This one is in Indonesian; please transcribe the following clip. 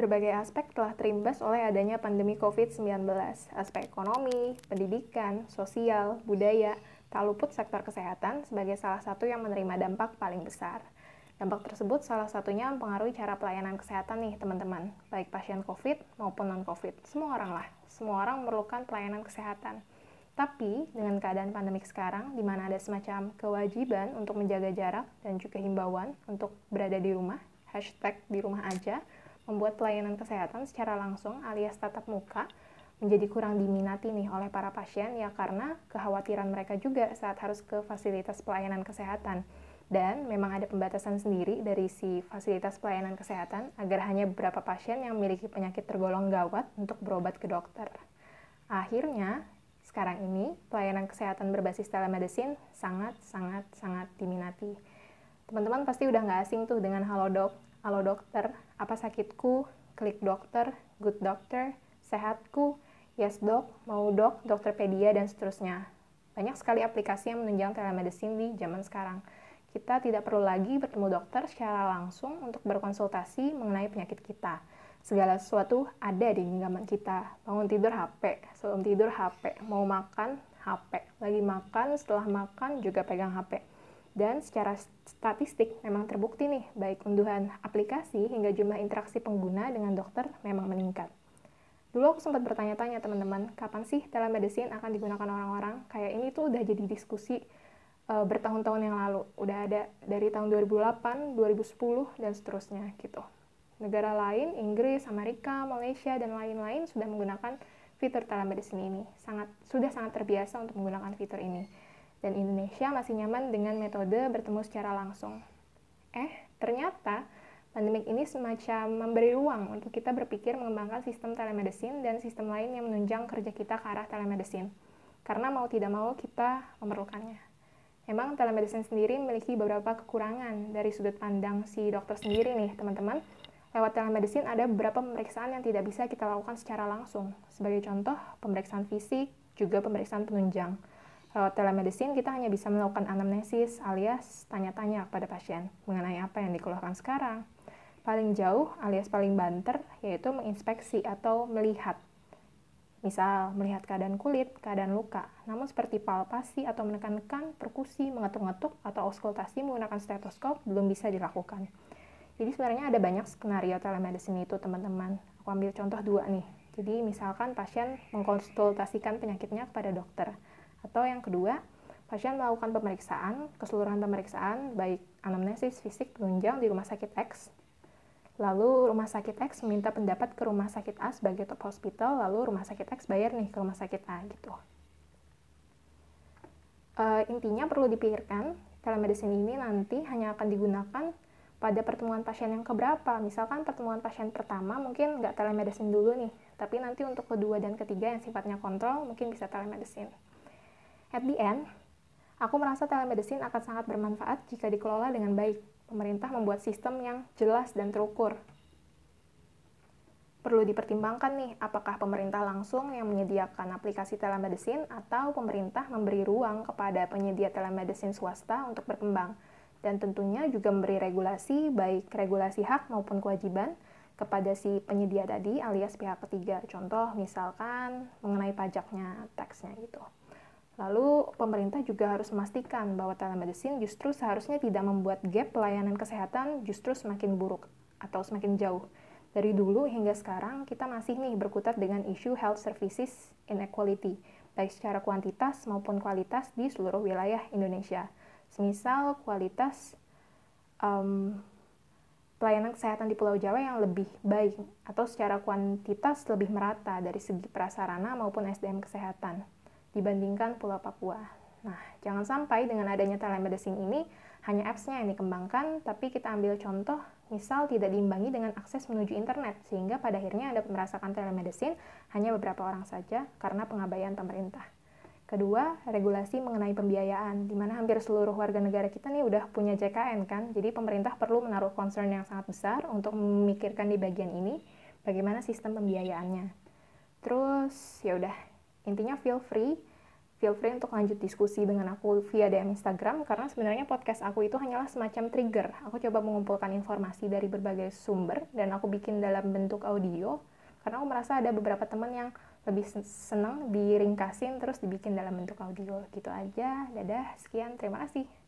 Berbagai aspek telah terimbas oleh adanya pandemi COVID-19. Aspek ekonomi, pendidikan, sosial, budaya, tak luput sektor kesehatan sebagai salah satu yang menerima dampak paling besar. Dampak tersebut salah satunya mempengaruhi cara pelayanan kesehatan nih teman-teman, baik pasien COVID maupun non-COVID. Semua orang lah, semua orang memerlukan pelayanan kesehatan. Tapi dengan keadaan pandemik sekarang, di mana ada semacam kewajiban untuk menjaga jarak dan juga himbauan untuk berada di rumah, hashtag di rumah aja, membuat pelayanan kesehatan secara langsung alias tatap muka menjadi kurang diminati nih oleh para pasien ya karena kekhawatiran mereka juga saat harus ke fasilitas pelayanan kesehatan. Dan memang ada pembatasan sendiri dari si fasilitas pelayanan kesehatan agar hanya beberapa pasien yang memiliki penyakit tergolong gawat untuk berobat ke dokter. Akhirnya, sekarang ini pelayanan kesehatan berbasis telemedicine sangat, sangat, sangat diminati. Teman-teman pasti udah nggak asing tuh dengan halo dok, halo dokter, apa sakitku, klik dokter, good doctor, sehatku, yes dok, mau dok, dokterpedia, dan seterusnya. Banyak sekali aplikasi yang menunjang telemedicine di zaman sekarang. Kita tidak perlu lagi bertemu dokter secara langsung untuk berkonsultasi mengenai penyakit kita. Segala sesuatu ada di genggaman kita. Bangun tidur HP, sebelum tidur HP, mau makan HP, lagi makan, setelah makan juga pegang HP dan secara statistik memang terbukti nih, baik unduhan aplikasi hingga jumlah interaksi pengguna dengan dokter memang meningkat. Dulu aku sempat bertanya-tanya teman-teman, kapan sih telemedicine akan digunakan orang-orang? Kayak ini tuh udah jadi diskusi uh, bertahun-tahun yang lalu. Udah ada dari tahun 2008, 2010, dan seterusnya gitu. Negara lain, Inggris, Amerika, Malaysia, dan lain-lain sudah menggunakan fitur telemedicine ini. Sangat Sudah sangat terbiasa untuk menggunakan fitur ini dan Indonesia masih nyaman dengan metode bertemu secara langsung. Eh, ternyata pandemik ini semacam memberi ruang untuk kita berpikir mengembangkan sistem telemedicine dan sistem lain yang menunjang kerja kita ke arah telemedicine. Karena mau tidak mau kita memerlukannya. Memang telemedicine sendiri memiliki beberapa kekurangan dari sudut pandang si dokter sendiri nih, teman-teman. Lewat telemedicine ada beberapa pemeriksaan yang tidak bisa kita lakukan secara langsung. Sebagai contoh, pemeriksaan fisik, juga pemeriksaan penunjang. Telemedicine, kita hanya bisa melakukan anamnesis alias tanya-tanya kepada pasien mengenai apa yang dikeluarkan sekarang. Paling jauh alias paling banter yaitu menginspeksi atau melihat. Misal, melihat keadaan kulit, keadaan luka. Namun seperti palpasi atau menekan-nekan, perkusi, mengetuk-ngetuk, atau auskultasi menggunakan stetoskop belum bisa dilakukan. Jadi sebenarnya ada banyak skenario telemedicine itu, teman-teman. Aku ambil contoh dua nih. Jadi misalkan pasien mengkonsultasikan penyakitnya kepada dokter atau yang kedua, pasien melakukan pemeriksaan, keseluruhan pemeriksaan, baik anamnesis, fisik, penunjang di rumah sakit X. Lalu rumah sakit X meminta pendapat ke rumah sakit A sebagai top hospital, lalu rumah sakit X bayar nih ke rumah sakit A gitu. Uh, intinya perlu dipikirkan, telemedicine ini nanti hanya akan digunakan pada pertemuan pasien yang keberapa. Misalkan pertemuan pasien pertama mungkin nggak telemedicine dulu nih, tapi nanti untuk kedua dan ketiga yang sifatnya kontrol mungkin bisa telemedicine. At the end, aku merasa telemedicine akan sangat bermanfaat jika dikelola dengan baik. Pemerintah membuat sistem yang jelas dan terukur. Perlu dipertimbangkan nih, apakah pemerintah langsung yang menyediakan aplikasi telemedicine atau pemerintah memberi ruang kepada penyedia telemedicine swasta untuk berkembang. Dan tentunya juga memberi regulasi, baik regulasi hak maupun kewajiban, kepada si penyedia tadi alias pihak ketiga. Contoh misalkan mengenai pajaknya, teksnya gitu. Lalu pemerintah juga harus memastikan bahwa telemedicine justru seharusnya tidak membuat gap pelayanan kesehatan justru semakin buruk atau semakin jauh. Dari dulu hingga sekarang kita masih nih berkutat dengan isu health services inequality, baik secara kuantitas maupun kualitas di seluruh wilayah Indonesia. Semisal kualitas um, pelayanan kesehatan di Pulau Jawa yang lebih baik atau secara kuantitas lebih merata dari segi prasarana maupun SDM kesehatan dibandingkan Pulau Papua. Nah, jangan sampai dengan adanya telemedicine ini hanya apps-nya yang dikembangkan, tapi kita ambil contoh, misal tidak diimbangi dengan akses menuju internet, sehingga pada akhirnya Anda merasakan telemedicine hanya beberapa orang saja karena pengabaian pemerintah. Kedua, regulasi mengenai pembiayaan, di mana hampir seluruh warga negara kita nih udah punya JKN kan, jadi pemerintah perlu menaruh concern yang sangat besar untuk memikirkan di bagian ini bagaimana sistem pembiayaannya. Terus, ya udah, intinya feel free feel free untuk lanjut diskusi dengan aku via DM Instagram karena sebenarnya podcast aku itu hanyalah semacam trigger. Aku coba mengumpulkan informasi dari berbagai sumber dan aku bikin dalam bentuk audio karena aku merasa ada beberapa teman yang lebih senang diringkasin terus dibikin dalam bentuk audio gitu aja. Dadah, sekian, terima kasih.